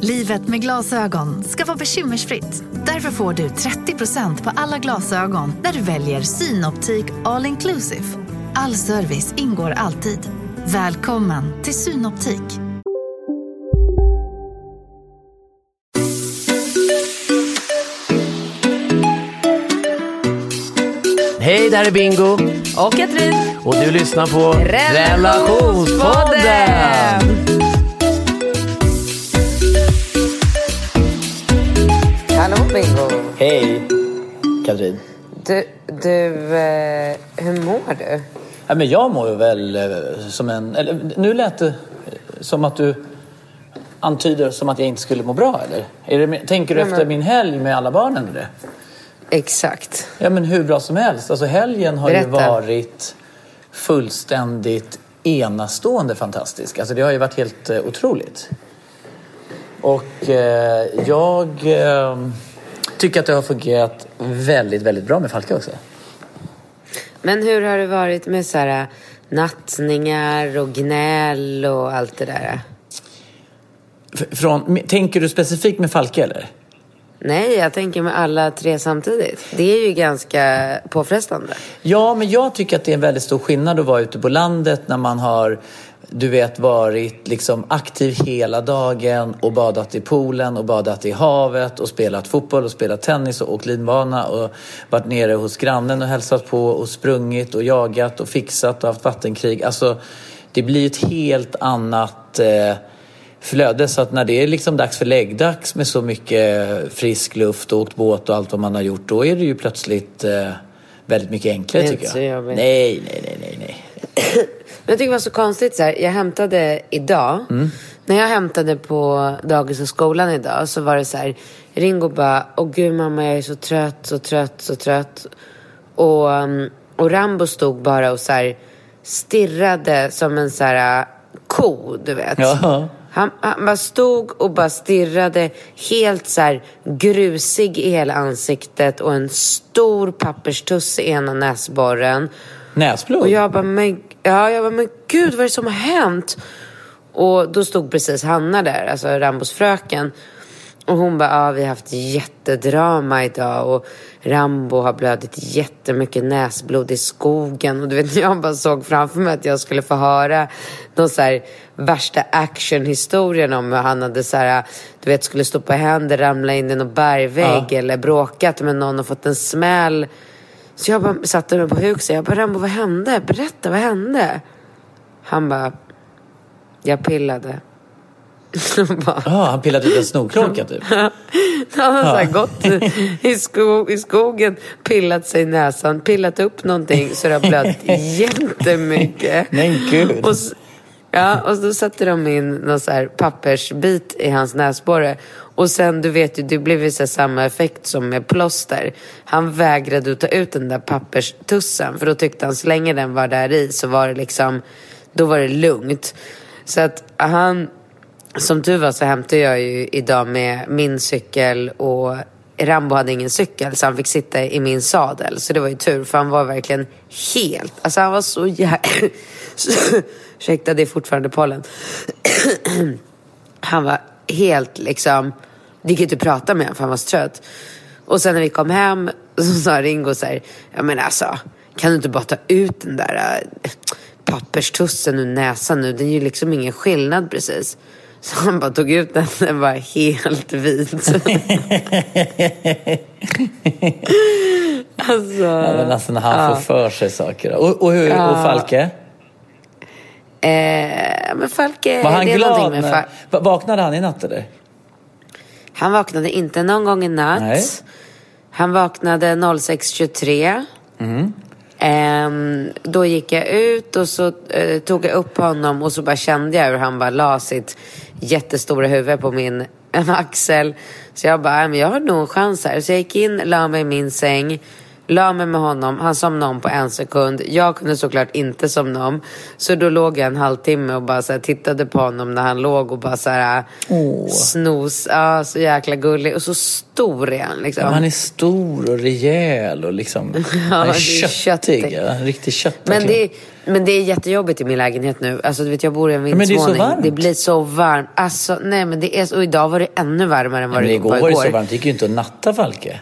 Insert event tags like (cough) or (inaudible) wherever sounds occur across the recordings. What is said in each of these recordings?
Livet med glasögon ska vara bekymmersfritt. Därför får du 30% på alla glasögon när du väljer Synoptik All Inclusive. All service ingår alltid. Välkommen till Synoptik. Hej, där är Bingo. Och Katrin. Och du lyssnar på Relationspodden. Hallå Bingo! Hej, Katrin. Du, du eh, hur mår du? Ja, men jag mår ju väl eh, som en... Eller, nu lät det som att du antyder som att jag inte skulle må bra, eller? Är det, tänker du Nej, men- efter min helg med alla barnen? Eller? Exakt. Ja, men hur bra som helst. Alltså helgen har ju Berätta. varit fullständigt enastående fantastisk. Alltså det har ju varit helt eh, otroligt. Och eh, jag eh, tycker att det har fungerat väldigt, väldigt bra med Falke också. Men hur har det varit med så här, nattningar och gnäll och allt det där? Från, tänker du specifikt med Falke eller? Nej, jag tänker med alla tre samtidigt. Det är ju ganska påfrestande. Ja, men jag tycker att det är en väldigt stor skillnad att vara ute på landet när man har du vet varit liksom aktiv hela dagen och badat i poolen och badat i havet och spelat fotboll och spelat tennis och åkt linbana och varit nere hos grannen och hälsat på och sprungit och jagat och fixat och haft vattenkrig. Alltså, det blir ett helt annat eh, flöde. Så att när det är liksom dags för läggdags med så mycket frisk luft och åkt båt och allt vad man har gjort, då är det ju plötsligt eh, väldigt mycket enklare tycker jag. Nej, nej, nej, nej, nej. Men jag tycker det var så konstigt så här, jag hämtade idag. När jag hämtade på dagis och skolan idag så var det så här, Ringo bara, åh gud mamma jag är så trött, så trött, så trött. Och, um, och Rambo stod bara och så här stirrade som en så här uh, ko, du vet. Ja. Han, han bara stod och bara stirrade helt så här grusig i hela ansiktet och en stor papperstuss i ena näsborren. Näsblod? Och jag bara, men, ja, jag bara, men gud vad är det som har hänt? Och då stod precis Hanna där, alltså Rambos fröken. Och hon bara, ja vi har haft jättedrama idag och Rambo har blödit jättemycket näsblod i skogen. Och du vet, jag bara såg framför mig att jag skulle få höra någon så här värsta actionhistorien om hur han hade så här, du vet, skulle stå på händer, ramla in i någon bergvägg Ja. eller bråkat med någon och fått en smäll. Så jag bara satte mig på huk och jag bara, Rambo vad hände? Berätta, vad hände? Han bara, jag pillade. (laughs) Bara, Ja, han pillade ut en snorkråka typ. (laughs) han har så här gått i, sko i skogen, pillat sig i näsan, pillat upp någonting så det har blött (laughs) jättemycket. Men gud. Och, ja, och då satte de in någon så pappersbit i hans näsborre. Och sen, du vet ju, det blev ju så samma effekt som med plåster. Han vägrade att ta ut den där papperstussen, för då tyckte han så länge den var där i så var det liksom, då var det lugnt. Så att han, som tur var så hämtade jag ju idag med min cykel och Rambo hade ingen cykel så han fick sitta i min sadel. Så det var ju tur för han var verkligen helt, alltså han var så jävla... (laughs) Ursäkta, det är fortfarande pollen. (clears throat) han var helt liksom, det gick inte att prata med honom för han var så trött. Och sen när vi kom hem (laughs) så sa Ringo så här, ja men alltså, kan du inte bara ta ut den där äh, papperstussen ur näsan nu? Det är ju liksom ingen skillnad precis. Så han bara tog ut den, (laughs) den var helt vit. (laughs) alltså, Ja, men alltså när han ja. får för sig saker. Och, och, hur, och Falke? Eh, men Falke, Var han det är glad? med När, Fal- Va- vaknade han i natt eller? Han vaknade inte någon gång i natt. Nej. Han vaknade 06.23. Ehm, då gick jag ut och så eh, tog jag upp honom och så bara kände jag hur han bara la sitt jättestora huvud på min (laughs) axel. Så jag bara, "Nej, men jag har nog en chans här. Så jag gick in, la mig i min säng. La mig med honom, han somnade om på en sekund. Jag kunde såklart inte somna om. Så då låg jag en halvtimme och bara så här, tittade på honom när han låg och bara så här snos. Ja, så jäkla gullig. Och så stor är han liksom. Ja, han är stor och rejäl och liksom... (laughs) han är det är köttig. köttig. Ja, en riktig kött. Men det, är, men det är jättejobbigt i min lägenhet nu. Alltså du vet jag bor i en men det är så vindsvåning. varmt. Det blir så varmt. Alltså nej men det är och idag var det ännu varmare än vad Men det igår var var det igår. så varmt, det gick ju inte att natta Falke.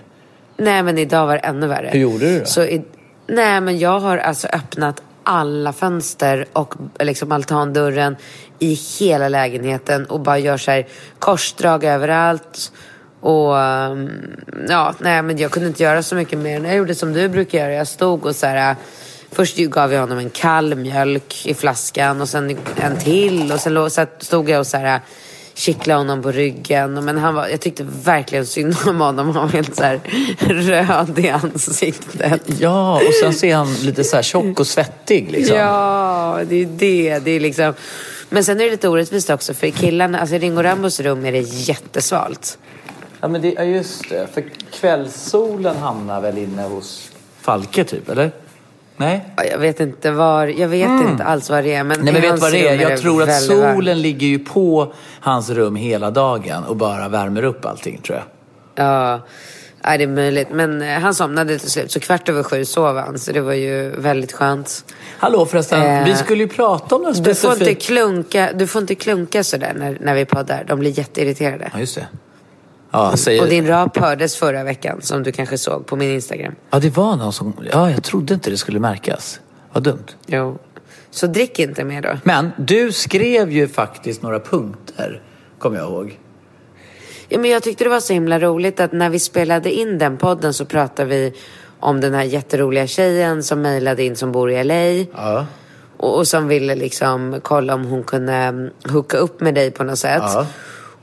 Nej men idag var det ännu värre. Hur gjorde du då? Så i, nej men jag har alltså öppnat alla fönster och liksom altandörren i hela lägenheten och bara gör så här korsdrag överallt. Och um, ja, nej men jag kunde inte göra så mycket mer. Jag gjorde som du brukar göra. Jag stod och så här Först gav jag honom en kall mjölk i flaskan och sen en till och sen stod jag och så här kittlade honom på ryggen. Men han var, jag tyckte verkligen synd om honom. Han var helt så här röd i ansiktet. Ja, och sen ser han lite så här tjock och svettig liksom. Ja, det är det. det är liksom... Men sen är det lite orättvist också för killarna, alltså i Ringo Rambos rum är det jättesvalt. Ja, men det är just det. För kvällssolen hamnar väl inne hos Falke typ, eller? Nej? Ja, Jag vet inte var, jag vet inte alls vad det är. Men Mm. Nej men vet vad det är? Jag tror att väldigt varmt. solen ligger ju på hans rum hela dagen och bara värmer upp allting tror jag. Ja, ja, det är möjligt. Men eh, han somnade till slut, så kvart över sju sov han. Så det var ju väldigt skönt. Hallå förresten, Eh, vi skulle ju prata om något Du får inte specifikt. klunka, du får inte klunka sådär när, när vi poddar. De blir jätteirriterade. Ja, just det. Ja, säger... Och din rap hördes förra veckan, som du kanske såg på min Instagram. ja, det var någon som... Ja, jag trodde inte det skulle märkas. Vad dumt. Jo. Så drick inte mer då. Men du skrev ju faktiskt några punkter, kommer jag ihåg. Ja, men jag tyckte det var så himla roligt att när vi spelade in den podden så pratade vi om den här jätteroliga tjejen som mejlade in som bor i LA. Ja. Och, och som ville liksom kolla om hon kunde mm, hooka upp med dig på något sätt. Ja.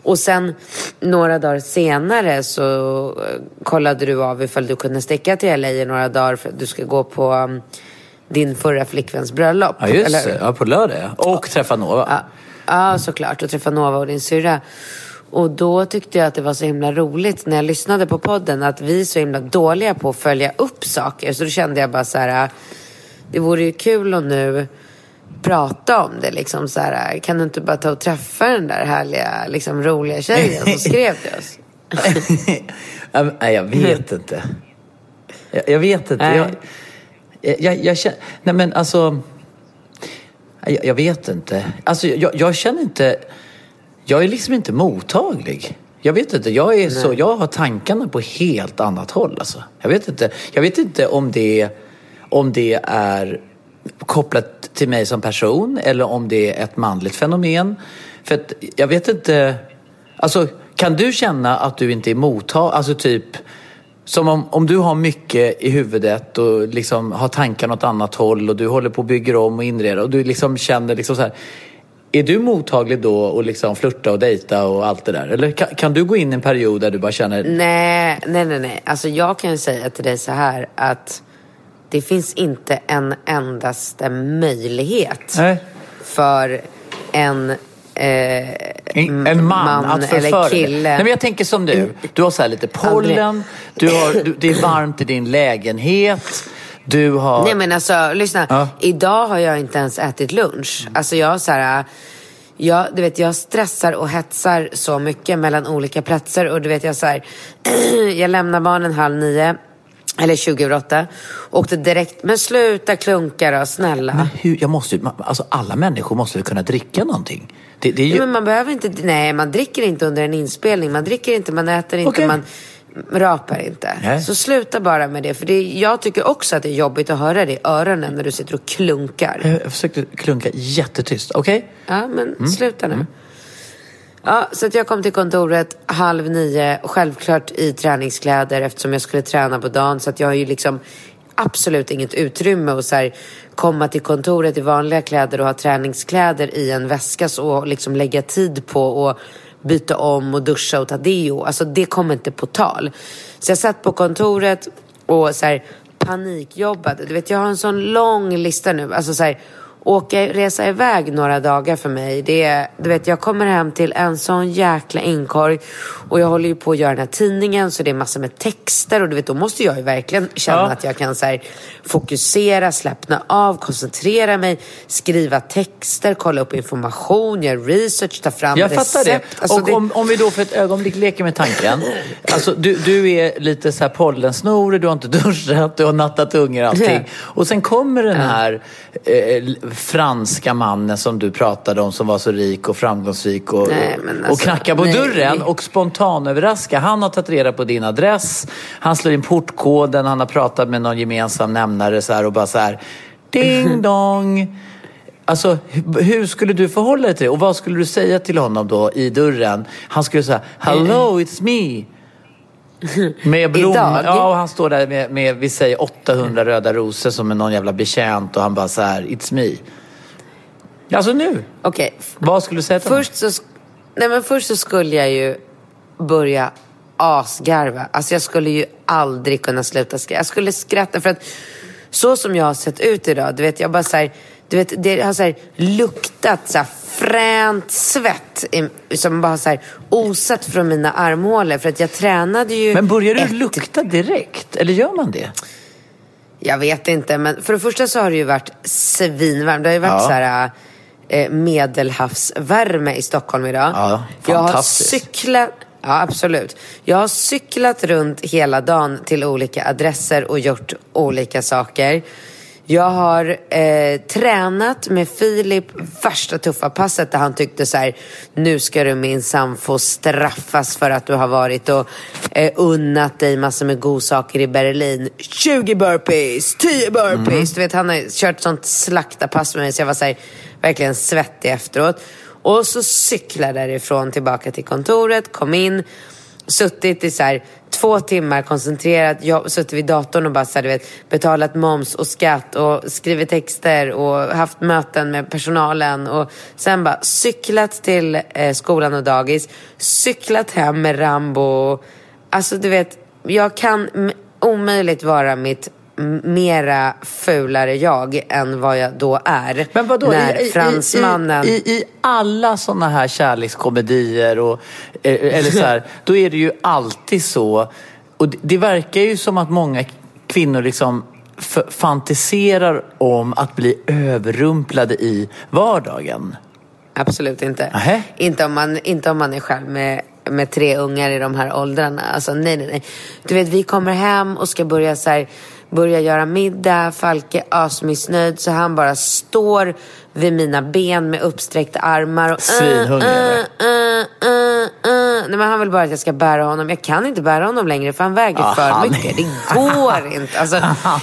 Och sen några dagar senare så eh, kollade du av ifall du kunde sticka till LA i några dagar för att du ska gå på mm, din förra flickväns bröllop. Ja, just det. Ja, på lördag ja. Och träffa Nova. Ja, ja, såklart. Och träffa Nova och din syrra. Och då tyckte jag att det var så himla roligt när jag lyssnade på podden att vi är så himla dåliga på att följa upp saker. Så då kände jag bara så här, det vore ju kul att nu prata om det. Liksom så här, kan du inte bara ta och träffa den där härliga, liksom roliga tjejen som skrev till oss? (laughs) Nej, jag vet (laughs) inte. Jag, jag vet inte. Nej. Jag, jag, jag, jag känner... Nej, men alltså... Jag, jag vet inte. Alltså, jag, jag känner inte... Jag är liksom inte mottaglig. Jag vet inte. Jag, är så, jag har tankarna på helt annat håll. Alltså. Jag, vet inte, jag vet inte om det, om det är kopplat till mig som person eller om det är ett manligt fenomen. För att jag vet inte... Alltså, kan du känna att du inte är mottaglig? Alltså typ... Som om, om du har mycket i huvudet och liksom har tankar åt annat håll och du håller på och bygger om och inreder och du liksom känner liksom så här. Är du mottaglig då och liksom flirta och dejta och allt det där? Eller kan, kan du gå in i en period där du bara känner Nej, nej, nej, nej. Alltså jag kan ju säga till dig så här att det finns inte en endaste möjlighet Nej. för en, eh, En, en man, att förföra eller kille. Nej, men jag tänker som du. Du har så här lite pollen, du har, du, det är varmt i din lägenhet, du har... Nej men alltså lyssna. Ja. Idag har jag inte ens ätit lunch. Alltså jag så här. Jag, du vet, jag stressar och hetsar så mycket mellan olika platser och du vet jag så här, (clears throat) jag lämnar barnen halv nio eller 20 över åtta. Åkte direkt, men sluta klunka då, snälla. Men hur, jag måste ju- alltså alla människor måste väl kunna dricka någonting? Det, det är ju... Ja, men man behöver inte, nej man dricker inte under en inspelning. Man dricker inte, man äter inte, Okej. man rapar inte. Nej. Så sluta bara med det. För det, jag tycker också att det är jobbigt att höra det i öronen när du sitter och klunkar. Jag försökte klunka jättetyst, okej? Ja, men Mm. sluta nu. Ja, så att jag kom till kontoret halv nio, självklart i träningskläder eftersom jag skulle träna på dagen. Så att jag har ju liksom absolut inget utrymme att så här, komma till kontoret i vanliga kläder och ha träningskläder i en väska så, och liksom lägga tid på och byta om och duscha och ta deo. Alltså det kom inte på tal. Så jag satt på kontoret och så här, panikjobbade. Du vet, jag har en sån lång lista nu. Alltså så här, åka, resa iväg några dagar för mig. Det är, du vet, jag kommer hem till en sån jäkla inkorg och jag håller ju på att göra den här tidningen så det är massor med texter och du vet, då måste jag ju verkligen känna Ja. att jag kan så här, fokusera, slappna av, koncentrera mig, skriva texter, kolla upp information, göra research, ta fram Jag recept. fattar det. Alltså, och det- Om, om vi då för ett ögonblick leker med tanken. (clears throat) Alltså, du, du är lite så här pollensnorig, du har inte (laughs) duschat, du har nattat ungar och allting. Och sen kommer den här eh, franska mannen som du pratade om som var så rik och framgångsrik och, Nej, men och alltså, knackar på nej. dörren och spontanöverraskar. Han har tagit reda på din adress, han slår in portkoden, han har pratat med någon gemensam nämnare så här och bara så här ding (laughs) dong. Alltså, hu- hur skulle du förhålla dig till det? Och vad skulle du säga till honom då i dörren? Han skulle säga Hello, it's me. (laughs) Med blommor. Idag? Ja, och han står där med, med, vi säger 800 röda rosor som är någon jävla betjänt och han bara så här, it's me. Alltså nu, Okej, vad skulle du säga till honom? Först så, sk- nej men först så skulle jag ju börja asgarva. Alltså jag skulle ju aldrig kunna sluta skratta. Jag skulle skratta för att så som jag har sett ut idag, du vet jag bara så här, du vet det har så här luktat så här fränt svett som bara så här osat från mina armhålor för att jag tränade ju Men börjar du ett- lukta direkt? Eller gör man det? Jag vet inte, men för det första så har det ju varit svinvarmt. Det har ju varit Ja. så här eh, medelhavsvärme i Stockholm idag. Ja, jag har fantastiskt. cyklat, ja absolut. Jag har cyklat runt hela dagen till olika adresser och gjort olika saker. Jag har eh, tränat med Filip värsta tuffa passet där han tyckte så här, nu ska du minsann få straffas för att du har varit och eh, unnat dig massor med godsaker i Berlin. 20 burpees, 10 burpees. Du vet, han har kört sånt slaktarpass med mig så jag var så här, verkligen svettig efteråt. Och så cyklade därifrån tillbaka till kontoret, kom in, suttit i så här två timmar koncentrerat, jag, suttit vid datorn och bara så här, du vet, betalat moms och skatt och skrivit texter och haft möten med personalen och sen bara cyklat till eh, skolan och dagis, cyklat hem med Rambo. Alltså du vet, jag kan omöjligt vara mitt mera fulare jag än vad jag då är. Men vadå? När I, fransmannen... I, i, I alla sådana här kärlekskomedier och, eh, eller så här, (laughs) då är det ju alltid så. Och det, det verkar ju som att många kvinnor liksom fantiserar om att bli överrumplade i vardagen. Absolut inte. Inte om man, inte om man är själv med, med tre ungar i de här åldrarna. Alltså nej, nej, nej. Du vet, vi kommer hem och ska börja så här, börja göra middag. Falke asmissnöjd så han bara står vid mina ben med uppsträckta armar och Svinhungrig, uh, uh, uh. Nej, men han vill bara att jag ska bära honom. Jag kan inte bära honom längre för han väger Ja, för han mycket. Det går (laughs) inte. Alltså,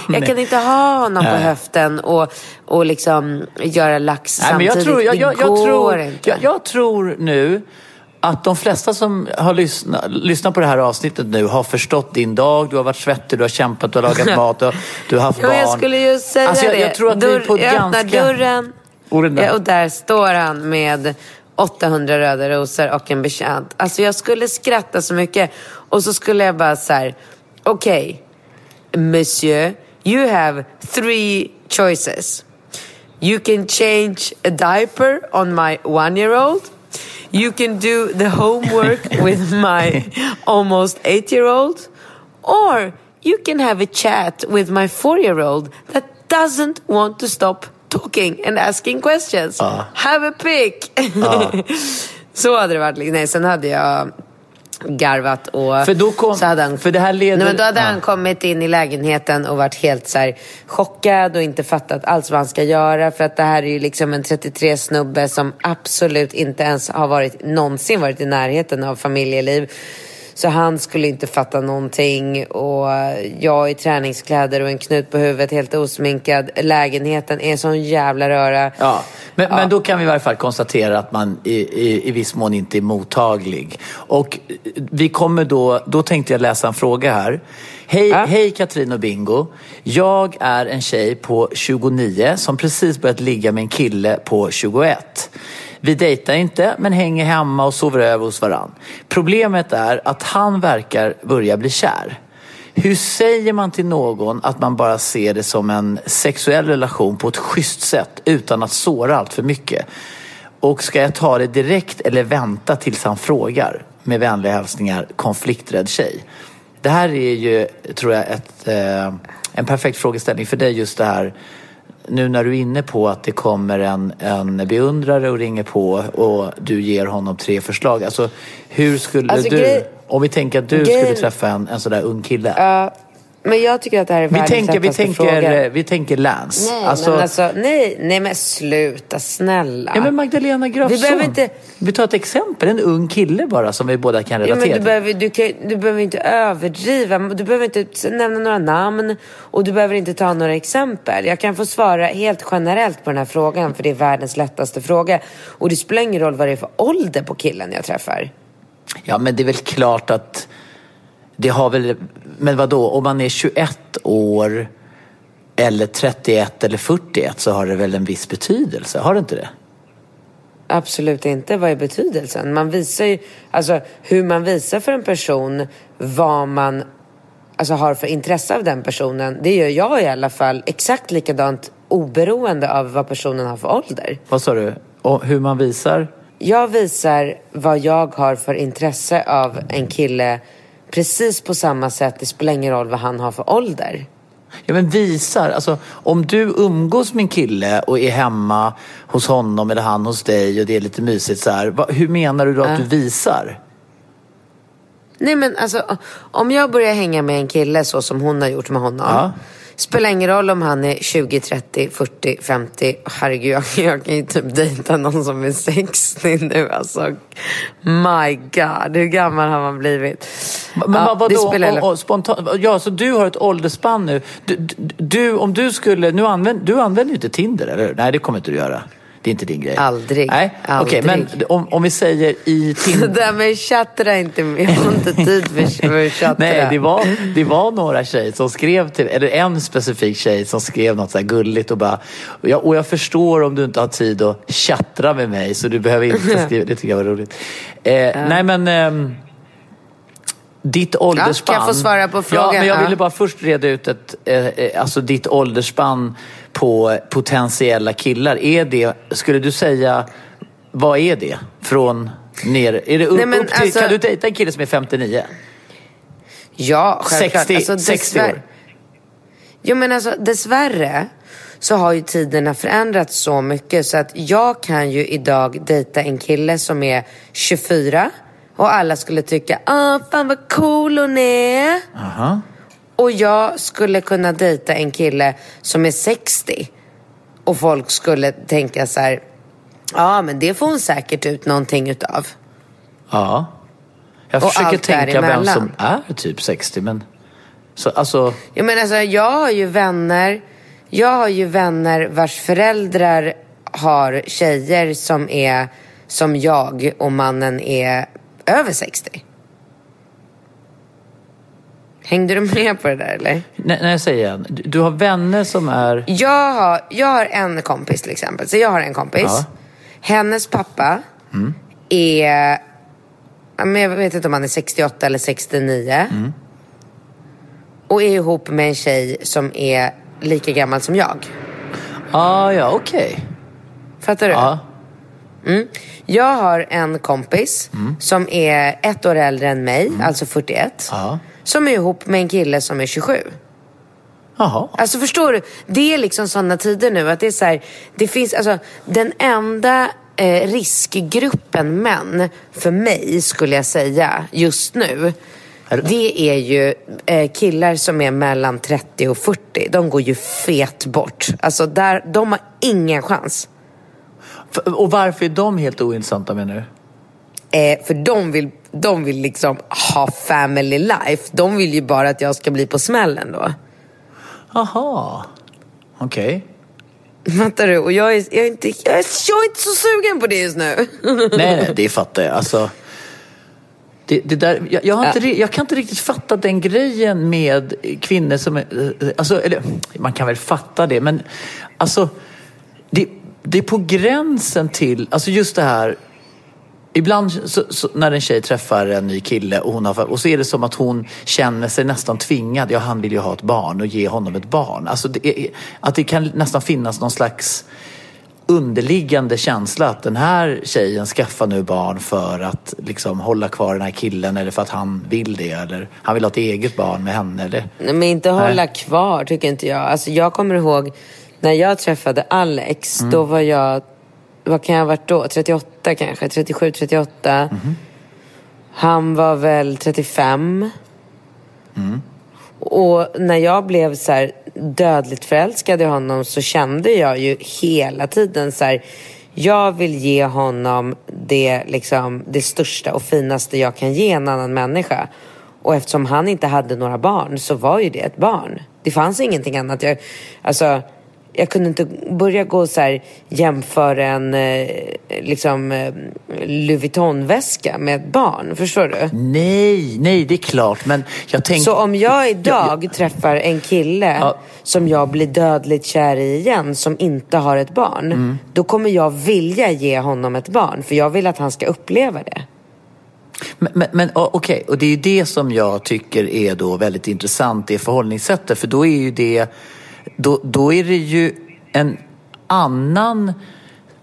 jag kan inte ha honom på höften och, och liksom göra lax Nej, men jag, samtidigt. tror, jag, jag, jag, går tror, inte. jag, jag tror nu att de flesta som har lyssnat, lyssnat på det här avsnittet nu har förstått din dag. Du har varit svettig, du har kämpat, du har lagat (laughs) mat, du har, du har haft Ja, barn. jag skulle ju säga Alltså, jag, det. jag tror att Dörr, vi på jag ganska... öppnar dörren Och den där. Och där står han med 800 röda rosor och en betjänt. Alltså jag skulle skratta så mycket. Och så skulle jag bara så här, okej, monsieur, you have three choices. You can change a diaper on my one-year-old. You can do the homework (laughs) with my almost eight-year-old. Or you can have a chat with my four-year-old that doesn't want to stop talking and asking questions. Have a pick! (laughs) Så hade det varit. Nej, sen hade jag garvat och För då kom- så hade han, för det här leder- Nej, men då hade Ja. han kommit in i lägenheten och varit helt så chockad och inte fattat alls vad han ska göra. För att det här är ju liksom en 33 snubbe som absolut inte ens har varit, någonsin varit i närheten av familjeliv. Så han skulle inte fatta någonting och jag i träningskläder och en knut på huvudet, helt osminkad. Lägenheten är sån jävla röra. Ja, men, men då kan vi i varje fall konstatera att man i, i, i viss mån inte är mottaglig. Och vi kommer då, då tänkte jag läsa en fråga här. Hej, Ja. hej Katrin och Bingo. Jag är en tjej på 29 som precis börjat ligga med en kille på 21. Vi dejtar inte men hänger hemma och sover över hos varann. Problemet är att han verkar börja bli kär. hur säger man till någon att man bara ser det som en sexuell relation på ett schysst sätt utan att såra allt för mycket? Och ska jag ta det direkt eller vänta tills han frågar? Med vänliga hälsningar, konflikträdd tjej. Det här är ju, tror jag, ett, eh, en perfekt frågeställning för dig just det här nu när du är inne på att det kommer en, en beundrare och ringer på och du ger honom tre förslag. Alltså, hur skulle Alltså, du, om vi tänker att du skulle träffa en, en sådär ung kille. Ja, men jag tycker att det här är vi, världens tänker, vi, tänker, fråga. eh, vi tänker Lance. Nej, alltså, men alltså, nej, nej men sluta, snälla. ja, men Magdalena Grafsson. Vi behöver inte- Vi tar ett exempel, en ung kille bara som vi båda kan Ja, relatera men du, behöver, du, kan, du behöver inte överdriva, du behöver inte nämna några namn och du behöver inte ta några exempel. Jag kan få svara helt generellt på den här frågan för det är världens lättaste fråga. Och det spelar ingen roll vad det är för ålder på killen jag träffar. Ja, men det är väl klart att det har väl... Men vad då om man är 21 år eller 31 eller 41 så har det väl en viss betydelse? Har det inte det? Absolut inte. Vad är betydelsen? Man visar ju, alltså hur man visar för en person vad man alltså, har för intresse av den personen. Det gör jag i alla fall exakt likadant oberoende av vad personen har för ålder. Vad sa du? Och hur man visar? Jag visar vad jag har för intresse av en kille precis på samma sätt. Det spelar ingen roll vad han har för ålder. Ja, men visar. Alltså, om du umgås med en kille och är hemma hos honom eller han hos dig och det är lite mysigt så här. vad- Hur menar du då att du visar? Nej men alltså, om jag börjar hänga med en kille så som hon har gjort med honom. Ja. Spelar ingen roll om han är 20, 30, 40, 50. Herregud, jag, jag kan ju typ dejta någon som är 60 nu. Alltså, my God, hur gammal har man blivit? Men Ja, vad, det vadå? spelar Och, och, spontant, ja, så du har ett åldersspann nu. Du, du, om du skulle... Nu använder, du använder ju inte Tinder, eller hur? Nej, det kommer inte du göra. Det är inte din grej. Aldrig. Nej, okej. Aldrig. men om, om vi säger i Det Tinder... där med chattra inte, jag har inte tid för, chattra. Nej, det var, det var några tjejer som skrev till eller en specifik tjej som skrev något så gulligt och bara, och jag, och jag förstår om du inte har tid att chattra med mig så du behöver inte (laughs) skriva, det tycker jag var roligt. Eh, Nej men, ehm, ditt åldersspann. kan jag få svara på Ja, frågan? men jag ville Ja. bara först reda ut ett, eh, eh, alltså ditt åldersspann på potentiella killar. Är det, skulle du säga, vad är det? Från ner, är det upp, Nej, upp till, alltså- kan du dejta en kille som är 59? Ja, självklart. 60 60 år. Jo men alltså dessvärre så har ju tiderna förändrats så mycket så att jag kan ju idag dejta en kille som är 24 och alla skulle tycka ah fan vad cool hon är. Aha. Och jag skulle kunna dejta en kille som är 60 och folk skulle tänka så här ja men det får hon säkert ut någonting utav. Ja. Jag Och försöker tänka vem som är typ 60 men... Så, alltså, Jag menar alltså, jag har ju vänner, jag har ju vänner vars föräldrar har tjejer som är som jag och mannen är över 60. Hängde du med på det där eller? när jag säger igen. Du, har vänner som är... Jag har, jag har en kompis till exempel. Så jag har en kompis. Ja. Hennes pappa är, ja, men jag vet inte om han är 68 eller 69. Och är ihop med en tjej som är lika gammal som jag. Ah, ja, okej. Fattar du? Ja. Jag har en kompis som är ett år äldre än mig, alltså 41. Ja. Som är ihop med en kille som är 27. Jaha. Alltså förstår du? Det är liksom sådana tider nu att det är så här, det finns alltså den enda eh, riskgruppen män för mig skulle jag säga just nu. Är det- Det är ju eh, killar som är mellan 30 och 40. De går ju fet bort. Alltså där, de har ingen chans. Och varför är de helt ointressanta menar du? Eh, för de vill, de vill liksom ha family life. De vill ju bara att jag ska bli på smällen då. Jaha. Okej. Fattar du? Och jag är, jag, är inte, jag, är, jag är inte så sugen på det just nu. (laughs) Nej, nej, det fattar jag. Alltså, det, det där, jag, jag, inte, Ja. jag kan inte riktigt fatta den grejen med kvinnor som... eh, Alltså, eller, man kan väl fatta det, men alltså... Det, är på gränsen till... Alltså just det här... Ibland så, så, när en tjej träffar en ny kille och, hon har, och så är det som att hon känner sig nästan tvingad. Ja, han vill ju ha ett barn och ge honom ett barn. Alltså det är, att det kan nästan finnas någon slags underliggande känsla att den här tjejen skaffar nu barn för att liksom hålla kvar den här killen eller för att han vill det eller han vill ha ett eget barn med henne eller? Nej, men inte hålla Nej. kvar tycker inte jag. Alltså jag kommer ihåg när jag träffade Alex, Mm. då var jag, vad kan jag ha varit då? 38 kanske, 37, 38. Mhm. Han var väl 35. Mm. Och när jag blev så här dödligt förälskad i honom så kände jag ju hela tiden så här, jag vill ge honom det, liksom, det största och finaste jag kan ge en annan människa. Och eftersom han inte hade några barn så var ju det ett barn. Det fanns ingenting annat. Jag, alltså, jag kunde inte börja gå så här, jämföra en eh, liksom, eh, Louis Vuitton-väska med ett barn. Förstår du? Nej, nej det är klart men jag tänker... Så om jag idag Ja, träffar en kille Ja. som jag blir dödligt kär i igen som inte har ett barn. Mm. Då kommer jag vilja ge honom ett barn för jag vill att han ska uppleva det. Men, men, men okej, och det är ju det som jag tycker är då väldigt intressant, det förhållningssättet. För då är ju det, då, då är det ju en annan,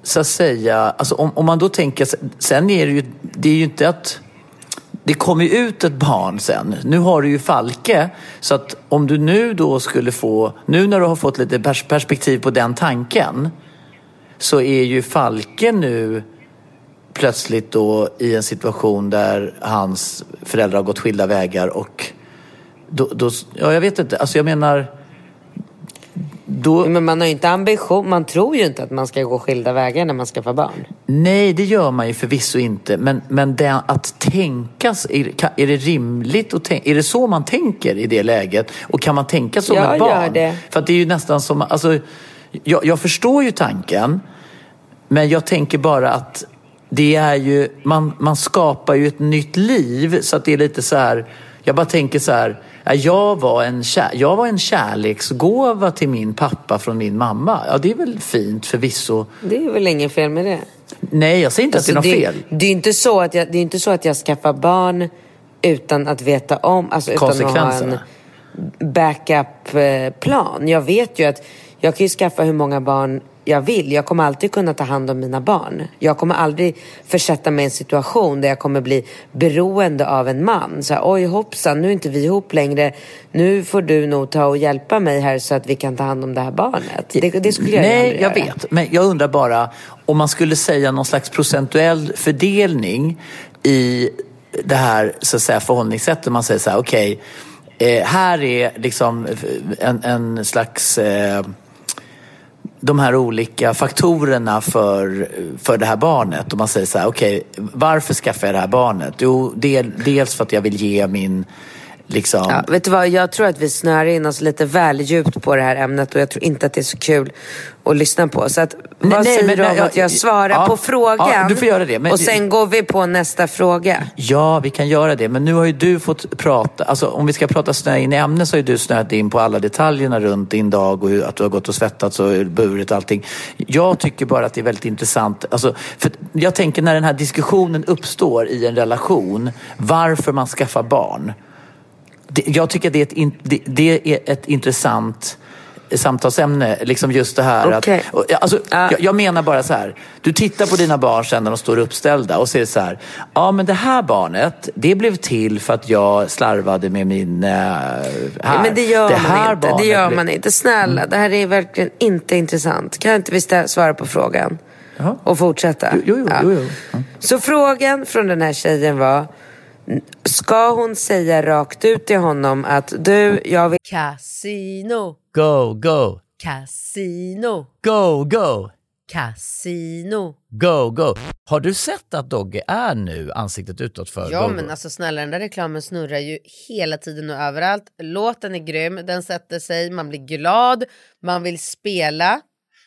så att säga, alltså om, om man då tänker, sen är det ju, det är ju inte att det kommer ju ut ett barn sen. Nu har du ju Falke. Så att om du nu då skulle få, nu när du har fått lite perspektiv på den tanken. Så är ju Falke nu plötsligt då i en situation där hans föräldrar har gått skilda vägar och då, då ja jag vet inte, alltså jag menar då, Men man har ju inte ambition, man tror ju inte att man ska gå skilda vägar när man skaffar barn. nej det gör man ju förvisso inte men, men det, att tänkas, är, det rimligt att tänka, är det så man tänker i det läget och kan man tänka som Jag ett barn? gör det. För det är ju nästan som, alltså jag, jag förstår ju tanken men jag tänker bara att det är ju, man, man skapar ju ett nytt liv så att det är lite så här, jag bara tänker så här, jag var, en kär, jag var en kärleksgåva till min pappa från min mamma. Ja, det är väl fint förvisso. Det är väl inget fel med det. Nej, jag säger inte Alltså, att det är något fel. Det är inte så att jag, det är inte så att jag skaffar barn utan att veta om, alltså utan att ha en backup-plan. Jag vet ju att jag kan ju skaffa hur många barn jag vill. Jag kommer alltid kunna ta hand om mina barn. Jag kommer aldrig försätta mig i en situation där jag kommer bli beroende av en man. Så här, oj hoppsan, nu är inte vi ihop längre. Nu får du nog ta och hjälpa mig här så att vi kan ta hand om det här barnet. Det, det skulle jag Nej, jag göra. vet. Men jag undrar bara om man skulle säga någon slags procentuell fördelning i det här så att säga, förhållningssättet. Man säger så här, okej, eh, här är liksom en, en slags eh, de här olika faktorerna för, för det här barnet. Och man säger så här, okej, varför skaffar jag det här barnet? Jo, del, dels för att jag vill ge min, liksom, Ja, vet du vad, jag tror att vi snöar in oss lite väl djupt på det här ämnet och jag tror inte att det är så kul att lyssna på. Så att, vad nej, säger men- du om nej, jag- att jag svarar ja, på frågan? ja, du får göra det, men- och sen går vi på nästa fråga. Ja, vi kan göra det. Men nu har ju du fått prata, alltså om vi ska prata snö in i ämnet så har ju du snöat in på alla detaljerna runt din dag och hur, att du har gått och svettats och burit och allting. Jag tycker bara att det är väldigt intressant. Alltså, för jag tänker när den här diskussionen uppstår i en relation, varför man skaffar barn. Jag tycker det är, ett, in, det, det är ett intressant samtalsämne. Liksom just det här Okej. att... Alltså, Ja. jag, jag menar bara så här. Du tittar på dina barn sen när de står uppställda och ser så här. Ja, men det här barnet, det blev till för att jag slarvade med min... Uh, här. Men det gör det man inte. Det gör man inte. Snälla, det här är verkligen inte intressant. Kan inte vi svara på frågan? Jaha. Och fortsätta? Jo, jo, Ja. jo, jo. Ja. Så frågan från den här tjejen var, ska hon säga rakt ut till honom att du, jag vill Casino, Go, go, casino, go, go, casino. go, go. Har du sett att Dogge är nu ansiktet utåt för Ja Go, men Go? alltså snälla den där reklamen snurrar ju hela tiden och överallt. Låten är grym, den sätter sig, man blir glad, man vill spela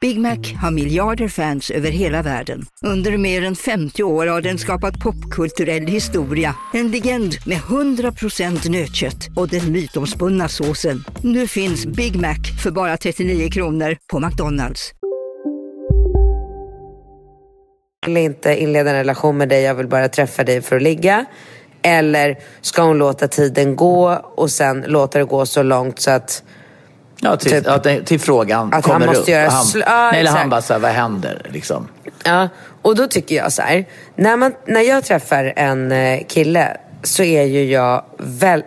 Big Mac har miljarder fans över hela världen. Under mer än 50 år har den skapat popkulturell historia. En legend med 100% nötkött och den mytomspunna såsen. Nu finns Big Mac för bara 39 kronor på McDonalds. vill inte inleda en relation med dig, jag vill bara träffa dig för att ligga. Eller ska hon låta tiden gå och sen låta det gå så långt så att Ja, till, Typ- ja, till, till frågan Att han kommer måste upp. göra han, sl- ja, nej, eller han bara så här, vad händer liksom? Ja, och då tycker jag så här. När, man, när jag träffar en eh, kille så är ju jag väl,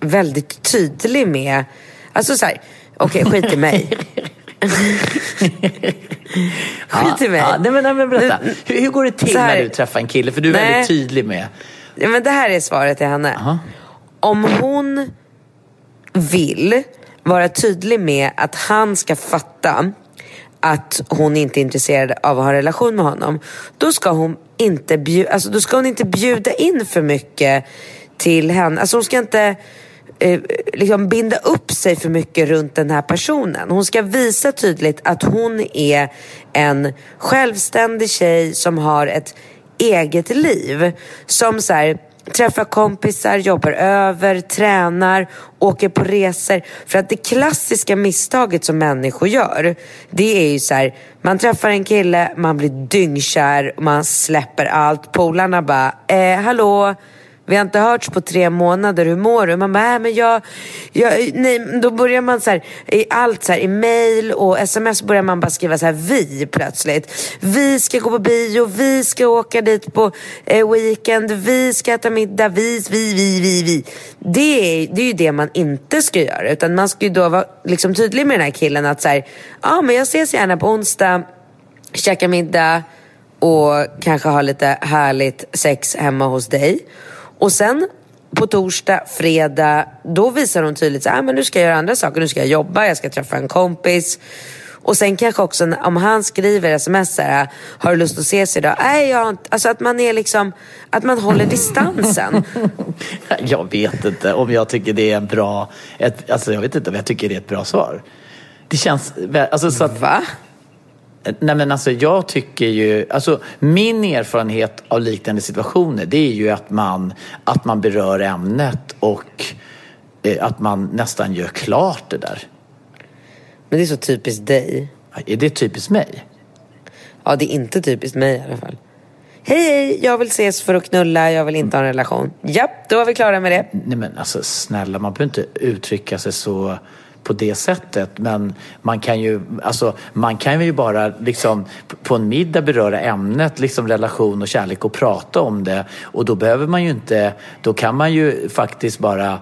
väldigt tydlig med... Alltså så här, okej skit i mig. (laughs) skit i mig. Ja, nej, men, nej, men berätta. Hur, hur går det till här- när du träffar en kille? För du är Nej. väldigt tydlig med... Ja, men det här är svaret till henne. Om hon vill vara tydlig med att han ska fatta att hon inte är intresserad av att ha en relation med honom. Då ska hon inte, bjuda, alltså, då ska hon inte bjuda in för mycket till henne. Alltså hon ska inte eh, liksom binda upp sig för mycket runt den här personen. Hon ska visa tydligt att hon är en självständig tjej som har ett eget liv. Som så här, träffar kompisar, jobbar över, tränar, åker på resor. För att det klassiska misstaget som människor gör, det är ju så här, man träffar en kille, man blir dyngkär, man släpper allt. Polarna bara, eh, hallå? Vi har inte hörts på tre månader, hur mår du? Man bara, äh, men jag, jag, nej, då börjar man så här, i allt så här, i mail och sms börjar man bara skriva så här, vi plötsligt. Vi ska gå på bio, vi ska åka dit på eh, weekend, vi ska äta middag, vi, vi, vi, vi, vi. Det är, det är ju det man inte ska göra, utan man ska ju då vara liksom, tydlig med den här killen att så här, ja men jag ses gärna på onsdag, käka middag och kanske ha lite härligt sex hemma hos dig. Och sen på torsdag, fredag, då visar hon tydligt så här, "Ah, men nu ska jag göra andra saker. Nu ska jag jobba, jag ska träffa en kompis. Och sen kanske också om han skriver sms så här, har du lust att ses idag? Nej, jag har inte. Alltså att man är liksom, att man håller distansen. (laughs) Jag vet inte om jag tycker det är en bra... Ett, alltså jag vet inte om jag tycker det är ett bra svar. Det känns... Alltså, så att, Va? Nej men alltså jag tycker ju, alltså min erfarenhet av liknande situationer det är ju att man, att man berör ämnet och eh, att man nästan gör klart det där. Men det är så typiskt dig. Är det typiskt mig? Ja, det är inte typiskt mig i alla fall. Hej, hej, jag vill ses för att knulla, jag vill inte ha en relation. Japp, då var vi klara med det. Nej men alltså snälla, man behöver inte uttrycka sig så på det sättet. Men man kan ju, alltså, man kan ju bara liksom på en middag beröra ämnet, liksom relation och kärlek och prata om det. Och då behöver man ju inte, då kan man ju faktiskt bara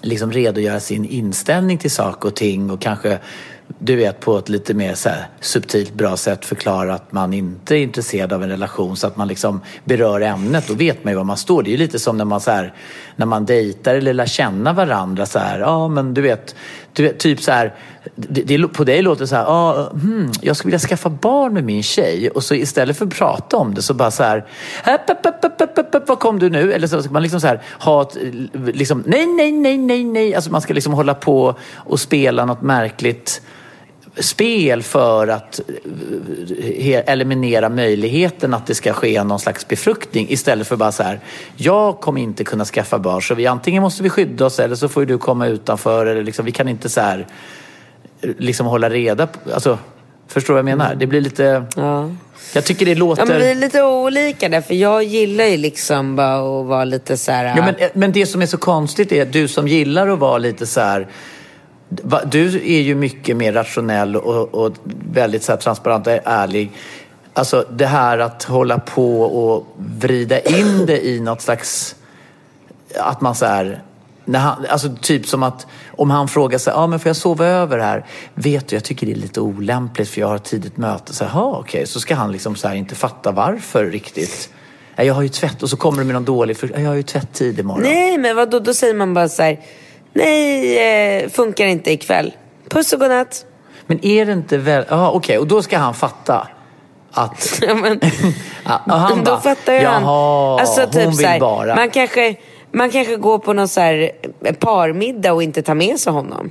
liksom redogöra sin inställning till saker och ting och kanske du vet på ett lite mer så här subtilt bra sätt förklara att man inte är intresserad av en relation så att man liksom berör ämnet. Då vet man ju var man står. Det är ju lite som när man så här, när man dejtar eller lär känna varandra så här. Ja men du vet, vet typ så här. Det, det, på dig låter det så här. ah, hmm, jag skulle vilja skaffa barn med min tjej och så istället för att prata om det så bara så här. Upp, upp, upp, upp, vad kom du nu? Eller så ska man liksom så här ha ett, liksom nej, nej, nej, nej, nej. Alltså man ska liksom hålla på och spela något märkligt spel för att eh, eliminera möjligheten att det ska ske någon slags befruktning istället för bara så här, jag kommer inte kunna skaffa barn så vi antingen måste vi skydda oss eller så får du komma utanför eller liksom, vi kan inte så här liksom hålla reda på. Alltså, förstår vad jag menar? Det blir lite... Ja. Jag tycker det låter... Ja, men vi är lite olika där, för jag gillar ju liksom bara att vara lite så här... Ja, men, men det som är så konstigt är att du som gillar att vara lite så här... Du är ju mycket mer rationell och, och väldigt så här transparent och ärlig. Alltså det här att hålla på och vrida in det i något slags... Att man så här... När han, alltså typ som att om han frågar sig, ah, men får jag sova över här? Vet du, jag tycker det är lite olämpligt för jag har ett tidigt möte. Så här, "Jaha, okej. Så ska han liksom så här inte fatta varför riktigt. Jag har ju tvätt och så kommer det med någon dålig, för jag har ju tvätt-tid imorgon. Nej, men vadå? Då säger man bara så här... Nej, eh, funkar inte ikväll. Puss och godnatt. Men är det inte väl... Ja, okej. Och då ska han fatta att... (laughs) Ja, men, och han då bara, fattar ju han. Alltså, hon typ vill så här, bara... Man kanske, man kanske går på någon så här parmiddag och inte tar med sig honom.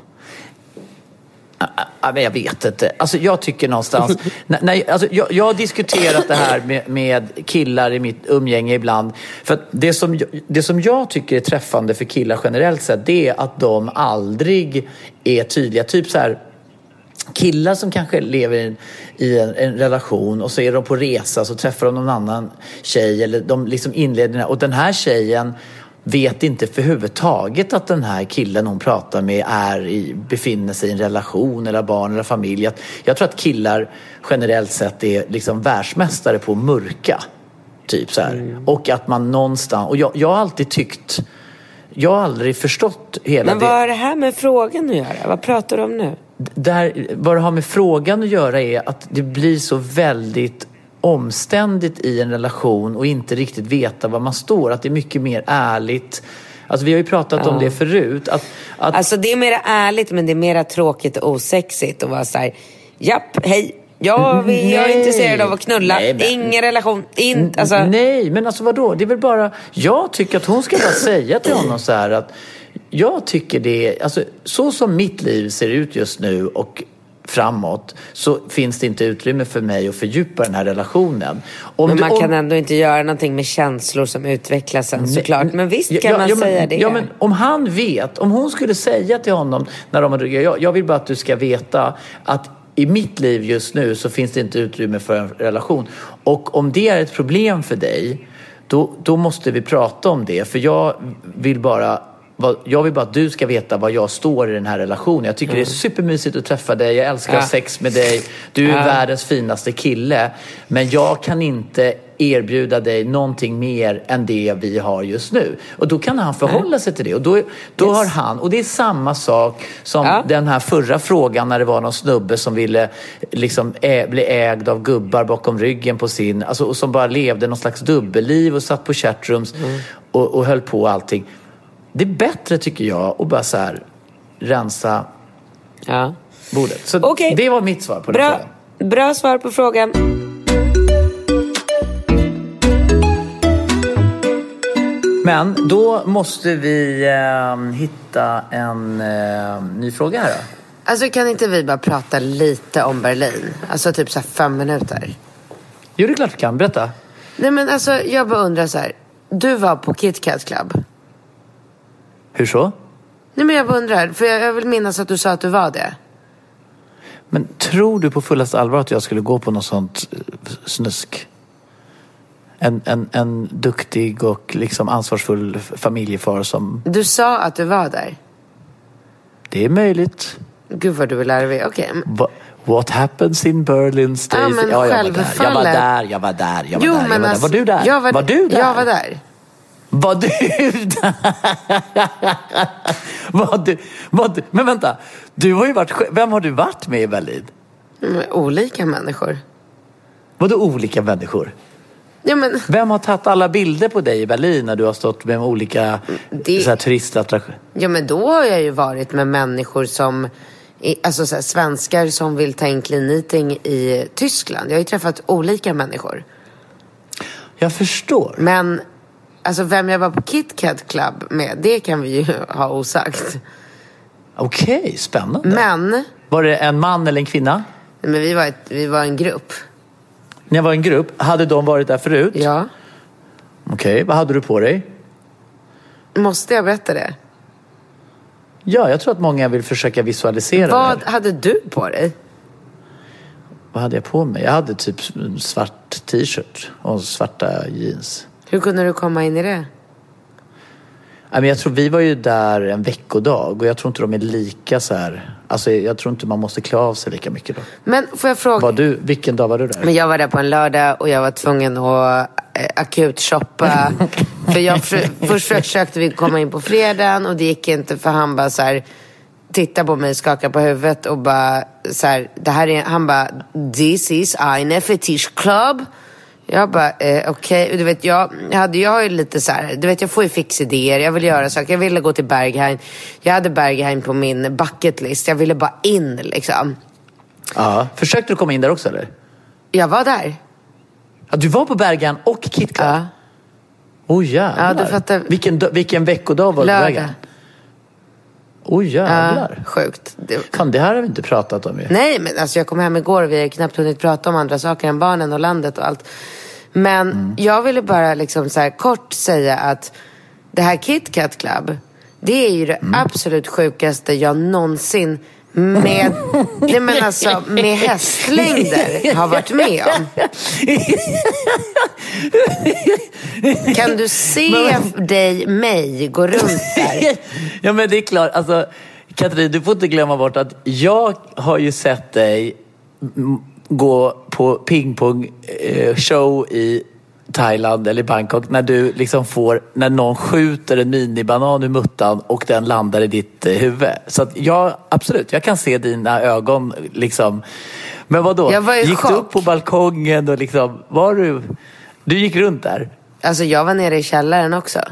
Jag vet inte. Alltså, jag tycker någonstans... (laughs) när, alltså, jag, jag har diskuterat det här med, med killar i mitt umgänge ibland. För det, som, det som jag tycker är träffande för killar generellt sett, det är att de aldrig är tydliga. Typ så här... Killar som kanske lever i en, i en, en relation och så är de på resa så träffar de någon annan tjej eller de liksom inleder och den här tjejen vet inte för huvudtaget att den här killen hon pratar med är i, befinner sig i en relation eller barn eller familj. Jag tror att killar generellt sett är liksom världsmästare på att mörka. Typ så här. Och att man någonstans, och jag, jag har alltid tyckt, jag har aldrig förstått hela Men vad har det här med frågan att göra? Vad pratar du om nu? där, vad det har med frågan att göra är att det blir så väldigt omständigt i en relation och inte riktigt veta var man står. Att det är mycket mer ärligt. Alltså vi har ju pratat om det förut. Att, att, Alltså det är mera ärligt men det är mera tråkigt och osexigt att vara så här. Japp, hej. Jag, vill, jag är Nej. intresserad av att knulla. Nej, men- Ingen relation. In, alltså, Nej, men alltså vadå? Det är väl bara... Jag tycker att hon ska bara säga till honom så här att jag tycker det. Alltså, så som mitt liv ser ut just nu och framåt så finns det inte utrymme för mig att fördjupa den här relationen. Om men du- man om- kan ändå inte göra någonting med känslor som utvecklas sen såklart. Men visst kan man ja, säga men, det. Ja, men om han vet, om hon skulle säga till honom när de har jag, jag vill bara att du ska veta att i mitt liv just nu så finns det inte utrymme för en relation. Och om det är ett problem för dig, då, då måste vi prata om det. För jag vill bara jag vill bara att du ska veta var jag står i den här relationen. Jag tycker det är supermysigt att träffa dig. Jag älskar att ha Ja. sex med dig. Du är Ja. världens finaste kille. Men jag kan inte erbjuda dig någonting mer än det vi har just nu. Och då kan han förhålla sig till det. Och då, då har han, och det är samma sak som Ja. den här förra frågan när det var någon snubbe som ville liksom ä, bli ägd av gubbar bakom ryggen på sin, alltså och som bara levde någon slags dubbelliv och satt på chatrooms Mm. och, och höll på allting. Det är bättre tycker jag att bara så här rensa Ja. bordet. Så Okej. det var mitt svar på den Bra, frågan. bra svar på frågan. Men då måste vi eh, hitta en eh, ny fråga här då. Alltså kan inte vi bara prata lite om Berlin? Alltså typ så här fem minuter. Jo, det är klart vi kan. Berätta. Nej men alltså jag bara undrar så här. Du var på Kit Kat Club. Hur så? Nej men jag bara undrar, för jag, jag vill minnas att du sa att du var det. Men tror du på fullaste allvar att jag skulle gå på något sånt eh, snusk? En, en, en duktig och liksom ansvarsfull familjefar som... Du sa att du var där. Det är möjligt. Gud vad du är larvig. Okej. Va, what happens in Berlin stays... Ja, men jag var där. Jag var där, jag var där, jag var Jo där. Jag var, där. alltså, var du där? Jag var, var du där? Jag var där. Var du där? var du, var du, men vänta, du har ju varit Vem har du varit med i Berlin? Men olika människor. Vadå olika människor? Ja men Vem har tagit alla bilder på dig i Berlin när du har stått med olika Det- så här, turistattraktioner? Ja men då har jag ju varit med människor som, alltså så här, svenskar som vill ta in clean eating i Tyskland. Jag har ju träffat olika människor. Jag förstår. Men alltså vem jag var på Kit Kat Club med, det kan vi ju (laughs) ha osagt. Okej, spännande. Men, Var det en man eller en kvinna? men vi, var ett, vi var en grupp. Jag var en grupp, hade de varit där förut? Ja. Okej, vad hade du på dig? Måste jag berätta det? Ja, jag tror att många vill försöka visualisera det Vad hade du på dig? Vad hade jag på mig? Jag hade typ svart t-shirt och svarta jeans. Hur kunde du komma in i det? Jag tror vi var ju där en veckodag och jag tror inte de är lika så här. Alltså jag tror inte man måste klä av sig lika mycket då. Men får jag fråga? Var du, vilken dag var du där? Men jag var där på en lördag och jag var tvungen att eh, akut shoppa. (laughs) för jag, för, först försökte vi komma in på fredagen och det gick inte för han bara så här titta på mig, skaka på huvudet och bara så här, det här är, han bara this is eine fetish club. Jag bara, eh, okej. Och Du vet, jag, hade, jag har ju lite så här, du vet jag får ju fixidéer, jag vill göra saker. Jag ville gå till Berghain. Jag hade Berghain på min bucket list. Jag ville bara in liksom. Ja. Försökte du komma in där också eller? Jag var där. Ja, du var på Bergan och Kit Club? Ja. Oh jävlar. Ja, du fattar. Vilken, vilken veckodag var du på Lördag. Bergan? Oh jävlar. Ja, sjukt. Det, Fan, det här har vi inte pratat om ju. Nej, men alltså jag kom hem igår och vi har knappt hunnit prata om andra saker än barnen och landet och allt. Men jag ville bara liksom så kort säga att det här Kit Kat Club, det är ju det absolut sjukaste jag någonsin med, nej men alltså, med hästlängder har varit med om. Kan du se dig, mig, gå runt där? ja men det är klart, alltså Katrin du får inte glömma bort att jag har ju sett dig gå på pingpong eh, show i Thailand eller Bangkok när du liksom får, när någon skjuter en minibanan ur muttan och den landar i ditt eh, huvud. Så att jag, absolut, jag kan se dina ögon liksom. Men vad då? Jag var i Gick chock. du upp på balkongen och liksom, var du, du gick runt där? Alltså jag var nere i källaren också. (laughs)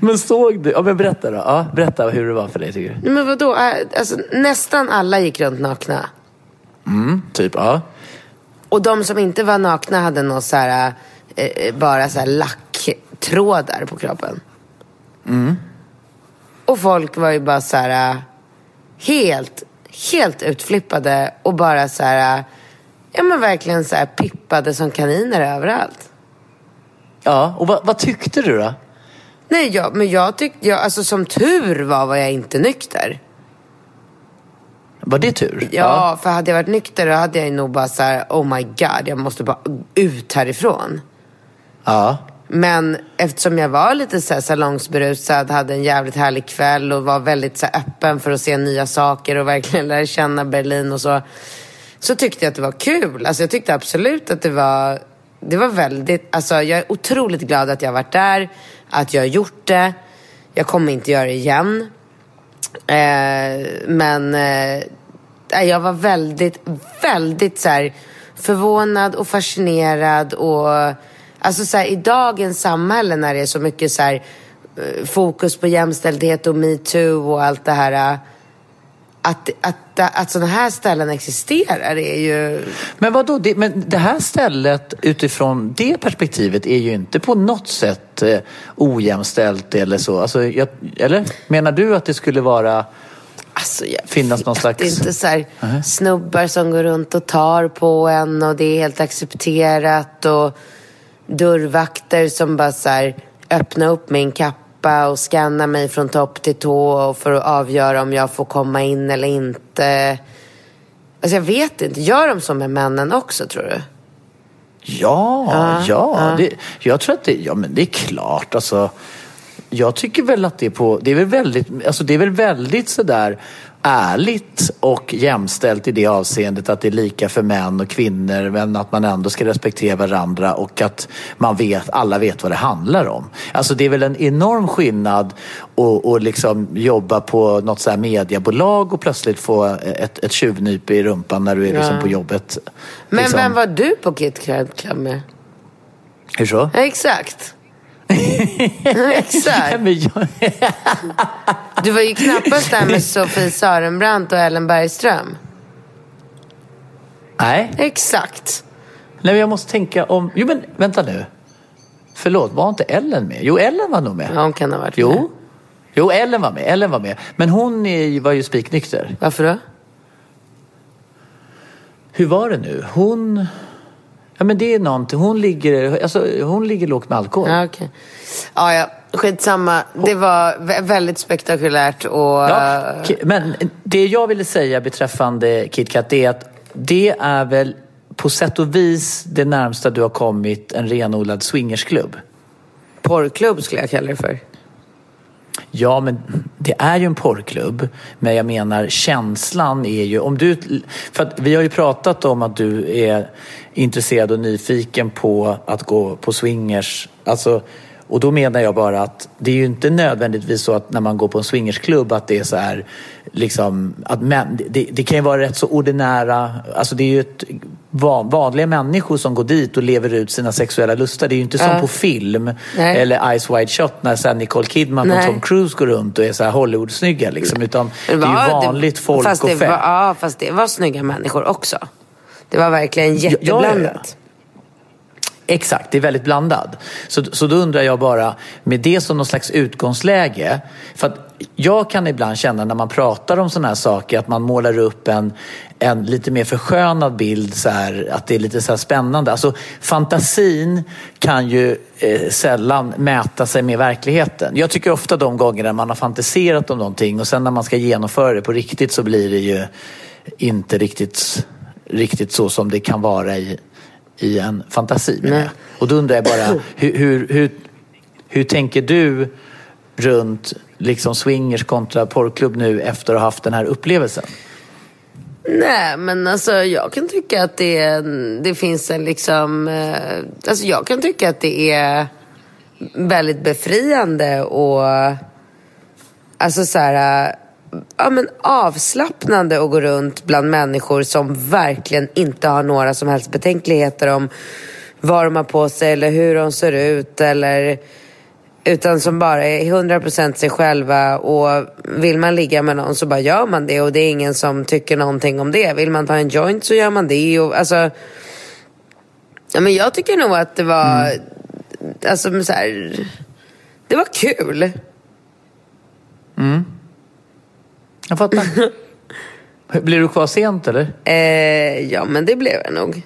Men såg du, ja men berätta då, ja, berätta hur det var för dig tycker du. Men vadå? Alltså, nästan alla gick runt nakna. Typ, ja. Och de som inte var nakna hade någon så här, eh, bara så här lacktrådar på kroppen. Och folk var ju bara så här eh, helt, helt utflippade och bara så här, eh, ja men verkligen så här pippade som kaniner överallt. Ja, och vad, vad tyckte du då? Nej, jag, men jag tyckte, jag, alltså som tur var var jag inte nykter. Var det tur? Ja, för hade jag varit nykter då hade jag nog bara så här, oh my god, jag måste bara ut härifrån. Ja. Men eftersom jag var lite så här salongsberusad, hade en jävligt härlig kväll och var väldigt så öppen för att se nya saker och verkligen lära känna Berlin och så. Så tyckte jag att det var kul. Alltså jag tyckte absolut att det var, det var väldigt, alltså jag är otroligt glad att jag har varit där, att jag har gjort det. Jag kommer inte göra det igen. Eh, men eh, jag var väldigt, väldigt så här, förvånad och fascinerad. Och, alltså så här, I dagens samhälle när det är så mycket så här, eh, fokus på jämställdhet och metoo och allt det här. Eh, att, att, att sådana här ställen existerar är ju... Men vadå, det, men det här stället utifrån det perspektivet är ju inte på något sätt eh, ojämställt eller så. Alltså, jag, eller? Menar du att det skulle vara... Alltså, jag Finnas någon slags- inte så här, snubbar som går runt och tar på en och det är helt accepterat och dörrvakter som bara så här, öppnar upp min kappa och scannar mig från topp till tå för att avgöra om jag får komma in eller inte. Alltså jag vet inte, gör de så med männen också tror du? Ja, ja. Det, jag tror att det, ja men det är klart alltså. Jag tycker väl att det är på, det är väl väldigt, alltså det är väl väldigt sådär ärligt och jämställt i det avseendet att det är lika för män och kvinnor men att man ändå ska respektera varandra och att man vet, alla vet vad det handlar om. Alltså det är väl en enorm skillnad att att liksom jobba på något så här mediebolag och plötsligt få ett, ett tjuvnyp i rumpan när du är liksom Ja. på jobbet. Men liksom. vem var du på Kit Club med? Hur så? Ja, exakt. (laughs) exakt. Men jag, Du var ju knappast där med Sofie Sarenbrant och Ellen Bergström. nej, Exakt. nej, men jag måste tänka om... Jo, men vänta nu. Förlåt, var inte Ellen med? Jo, Ellen var nog med. Ja, hon kan ha varit med. Jo, jo Ellen var med. Ellen var med. Men hon är, var ju spiknykter. Varför då? Hur var det nu? Hon... Ja, men det är någonting. Hon ligger, alltså, hon ligger lågt med alkohol. Ja, okej. Ja, ja. Skitsamma. Det var vä- väldigt spektakulärt och... Ja, men det jag ville säga beträffande KitKat är att det är väl på sätt och vis det närmsta du har kommit en renodlad swingersklubb. Porrklubb skulle jag kalla det för. Ja, men det är ju en porrklubb. Men jag menar känslan är ju... Om du, för att vi har ju pratat om att du är intresserad och nyfiken på att gå på swingers. Alltså, och då menar jag bara att det är ju inte nödvändigtvis så att när man går på en swingersklubb att det är så här liksom att män, det, det kan ju vara rätt så ordinära, alltså det är ju ett van, vanliga människor som går dit och lever ut sina sexuella lustar. Det är ju inte som Ja. på film Nej. eller Ice Wide Shot när så Nicole Kidman och Nej. Tom Cruise går runt och är så här Hollywood-snygga liksom. Utan det, var- är ju vanligt folk fast och det var, Ja, fast det var snygga människor också. Det var verkligen ja, ja. jätteblandat. Exakt, det är väldigt blandat. Så, så då undrar jag bara, med det som någon slags utgångsläge. För att jag kan ibland känna när man pratar om sådana här saker att man målar upp en, en lite mer förskönad bild. Så här, att det är lite så här spännande. Alltså, fantasin kan ju eh, sällan mäta sig med verkligheten. Jag tycker ofta de gångerna man har fantiserat om någonting och sen när man ska genomföra det på riktigt så blir det ju inte riktigt, riktigt så som det kan vara i, i en fantasi. jag. Och då undrar jag bara, hur, hur, hur, hur tänker du runt liksom swingers kontra porrklubb nu efter att ha haft den här upplevelsen? Nej, men alltså jag kan tycka att det, det finns en liksom... Eh, alltså jag kan tycka att det är väldigt befriande och... Alltså så här... Ja, men avslappnande att gå runt bland människor som verkligen inte har några som helst betänkligheter om vad de har på sig eller hur de ser ut eller utan som bara är 100% sig själva och vill man ligga med någon så bara gör man det och det är ingen som tycker någonting om det. Vill man ta en joint så gör man det och alltså ja, men jag tycker nog att det var alltså så här, det var kul. Mm. Jag fattar. (laughs) Blir du kvar sent eller? Eh, ja men det blev jag nog.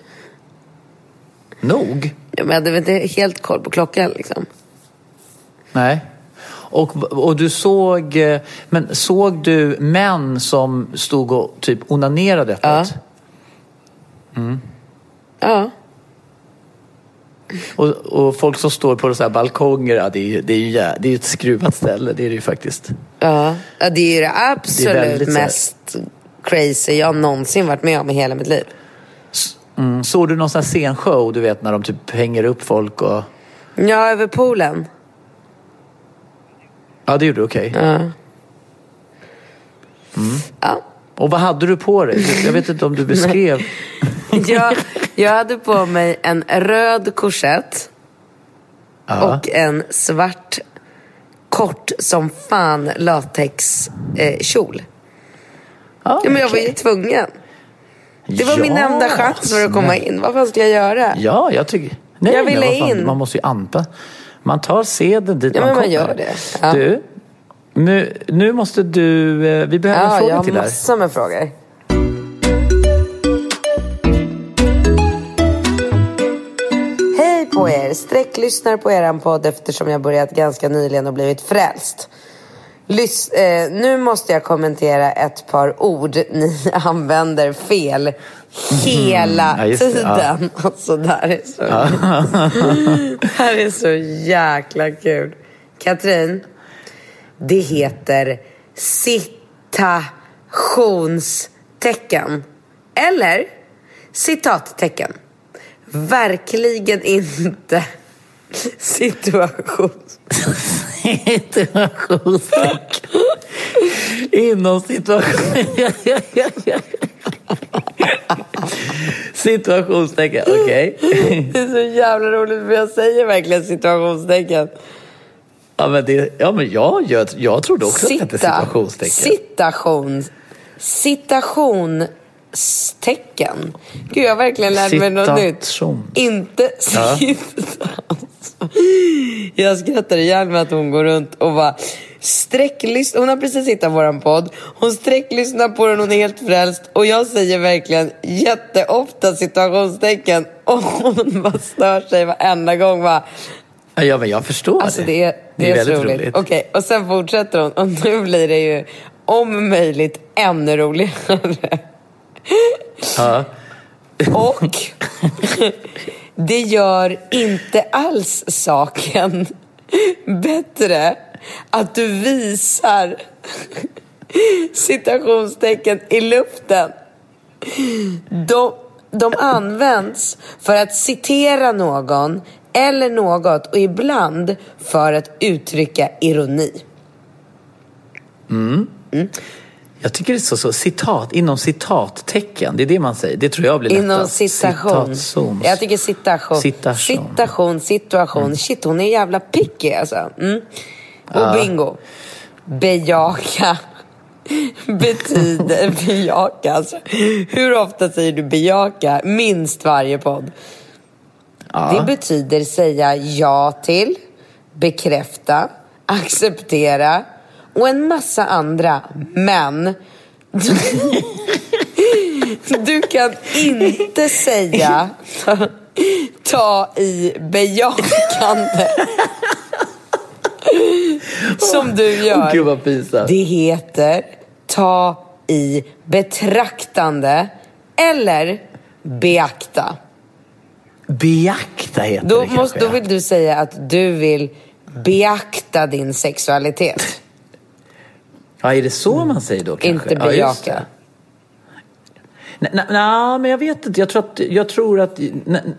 Nog? Ja, men jag hade väl inte helt koll på klockan liksom. Nej. Och, och du såg, eh, men såg du män som stod och typ onanerade öppet? Ja. Och, och folk som står på så här balkonger, ja, det är ju det är ju det är ett skruvat ställe, det är det ju faktiskt. Ja, det är ju det absolut väldigt här- mest crazy jag någonsin varit med om i hela mitt liv. Mm. Såg du någon sån här scenshow, du vet när de typ hänger upp folk och... Ja, över poolen. Ja, det gjorde du, okej. Ja. Ja. Och vad hade du på dig? Jag vet inte om du (laughs) beskrev. (laughs) Jag, jag hade på mig en röd korsett Ja. och en svart kort som fan latex eh. Ja, Ja, men jag var ju tvungen. Det var min Ja, enda chans för att komma in. Vad fan ska jag göra? Ja, jag tycker... Nej, Jag ville in. Man måste ju anpassa. Man tar seden dit Ja, man men man kommer. gör det. Ja. Du, nu, nu måste du... eh, Vi behöver en Ja, fråga jag har till här. massor med frågor. Hej på er! Sträcklyssnar på eran podd eftersom jag börjat ganska nyligen och blivit frälst. Lys- eh, nu måste jag kommentera ett par ord ni (laughs) använder fel hela Ja, det, ja. tiden. (laughs) Alltså, det här är så... (laughs) det här är så jäkla kul. Katrin, det heter citationstecken. Eller citattecken. Verkligen inte (laughs) situation. Situationstecken. Inom situation... Situationstecken, okej. (laughs) Det är så jävla roligt för jag säger verkligen situationstecken. Ja, men, det, ja, men jag, jag, jag trodde också att det hette situationstecken. Citation. Citationstecken. Gud, jag har verkligen lärt mig något nytt. Citation. Inte Ja. Jag skrattar ihjäl med att hon går runt och bara sträcklyssnar. Hon har precis hittat våran podd. Hon sträcklyssnar på den, hon är helt frälst. Och jag säger verkligen jätteofta situationstecken. Och hon bara stör sig varenda gång. Bara, Ja, men jag förstår Alltså det. det är, det är, väldigt roligt. Okej, och sen fortsätter hon. Och nu blir det ju om möjligt ännu roligare. Ja. Och det gör inte alls saken bättre att du visar citationstecken i luften. De, de används för att citera någon eller något och ibland för att uttrycka ironi. Jag tycker det är så, så citat, inom citattecken. Det är det man säger. Det tror jag blir Inom lättast. citation. Citations. Jag tycker citation. Citation. Citation, situation. Shit, hon är jävla picky alltså. Mm. Och bingo. Bejaka (laughs) betyder bejaka. Alltså. Hur ofta säger du bejaka? Minst varje podd. Det betyder säga ja till, bekräfta, acceptera och en massa andra men. (laughs) Du kan inte säga ta i bejakande. (laughs) Som du gör. Gud vad pinsamt. Det heter ta i betraktande eller beakta. Beakta heter Då, det måste, då vill du säga att du vill beakta din sexualitet. Ja, är det så man säger då kanske? Inte Ja, bejaka. Nej, nej, men jag vet inte. Jag tror att... Jag tror att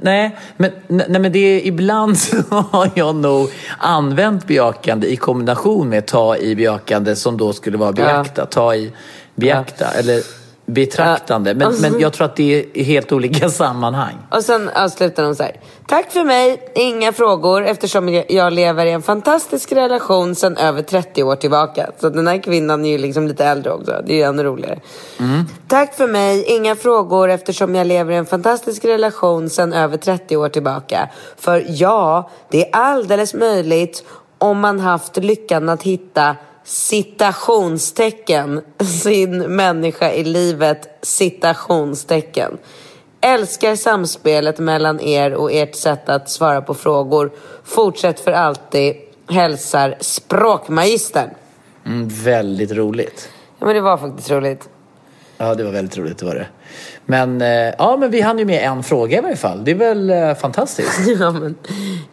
nej, men, nej, men det är, ibland (laughs) så har jag nog använt bejakande i kombination med ta i bejakande som då skulle vara beakta. Ta i beakta eller betraktande. Men, men jag tror att det är helt olika (laughs) sammanhang. Och sen avslutar de så här. Tack för mig, inga frågor eftersom jag- lever i en fantastisk relation sedan över 30 år tillbaka. Så den här kvinnan är ju liksom lite äldre också. Det är ju ännu roligare. Tack för mig, inga frågor eftersom jag lever i en fantastisk relation sedan över 30 år tillbaka. För ja, det är alldeles möjligt om man haft lyckan att hitta citationstecken sin människa i livet citationstecken. Älskar samspelet mellan er och ert sätt att svara på frågor. Fortsätt för alltid. Hälsar språkmagistern. Mm, väldigt roligt. Ja, men det var faktiskt roligt. Ja, det var väldigt roligt, det var det. Men, eh, ja, men vi hann ju med en fråga i varje fall. Det är väl eh, fantastiskt? (laughs) Ja, men,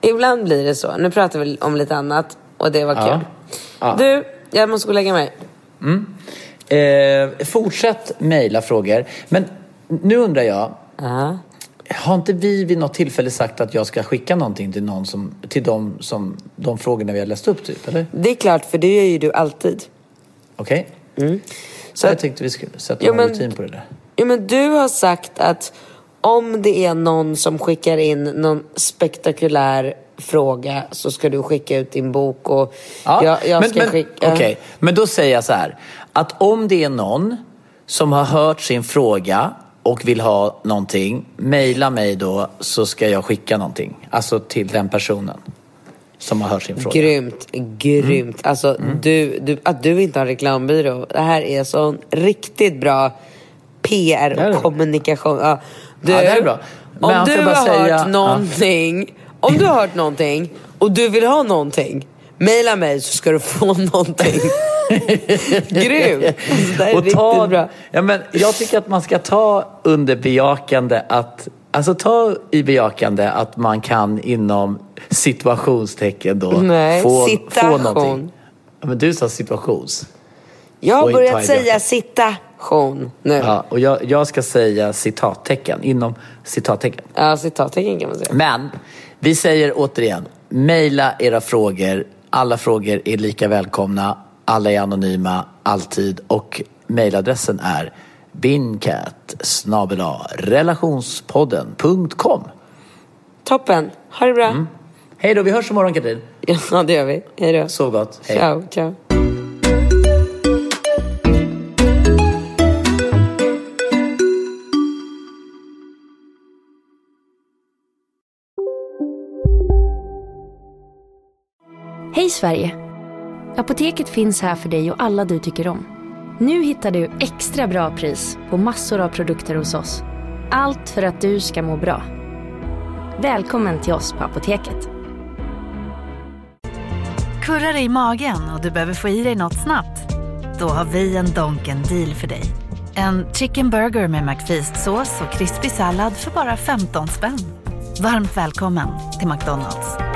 ibland blir det så. Nu pratar vi om lite annat och det var Ja. kul. Ja. Du, jag måste gå och lägga mig. Eh, fortsätt mejla frågor. Men nu undrar jag, Ja. har inte vi vid något tillfälle sagt att jag ska skicka någonting till någon som, till de, som, de frågorna vi har läst upp typ, eller? Det är klart, för det gör ju du alltid. Okej? Så jag tänkte vi skulle sätta någon men- rutin på det där. Ja, men du har sagt att om det är någon som skickar in någon spektakulär fråga så ska du skicka ut din bok och jag, jag men, ska men, skicka... okej. men då säger jag så här. Att om det är någon som har hört sin fråga och vill ha någonting, mejla mig då så ska jag skicka någonting. Alltså till den personen som har hört sin fråga. Grymt, grymt. Alltså, Du, du, att du inte har reklambyrå. Det här är sån riktigt bra PR och kommunikation. Ja, du, Ja, det är bra. Men om du har säga- hört någonting, om du har hört någonting och du vill ha någonting, mejla mig så ska du få (laughs) någonting. (laughs) Grymt! Alltså, Och ta, bra. Ja, men jag tycker att man ska ta under bejakande att Alltså ta i bejakande att man kan inom situationstecken då Nej, få, citation. få någonting. Ja, men du sa situations. Jag har börjat säga citation nu. Ja, Ja, och jag, jag ska säga citattecken inom citattecken. citattecken kan man säga. Men vi säger återigen, mejla era frågor. Alla frågor är lika välkomna. Alla är anonyma, alltid. Och mejladressen är bincat relationspodden.com. Toppen. Ha det bra. Mm. Hej då, vi hörs imorgon Katrin. Ja, det gör vi. Hej då. Sov gott. Hej. Ciao, ciao. Hej Sverige! Apoteket finns här för dig och alla du tycker om. Nu hittar du extra bra pris på massor av produkter hos oss. Allt för att du ska må bra. Välkommen till oss på Apoteket. Kurrar i magen och du behöver få i dig något snabbt? Då har vi en Donken deal för dig. En chicken burger med McFeast-sås och krispig sallad för bara 15 spänn. Varmt välkommen till McDonalds.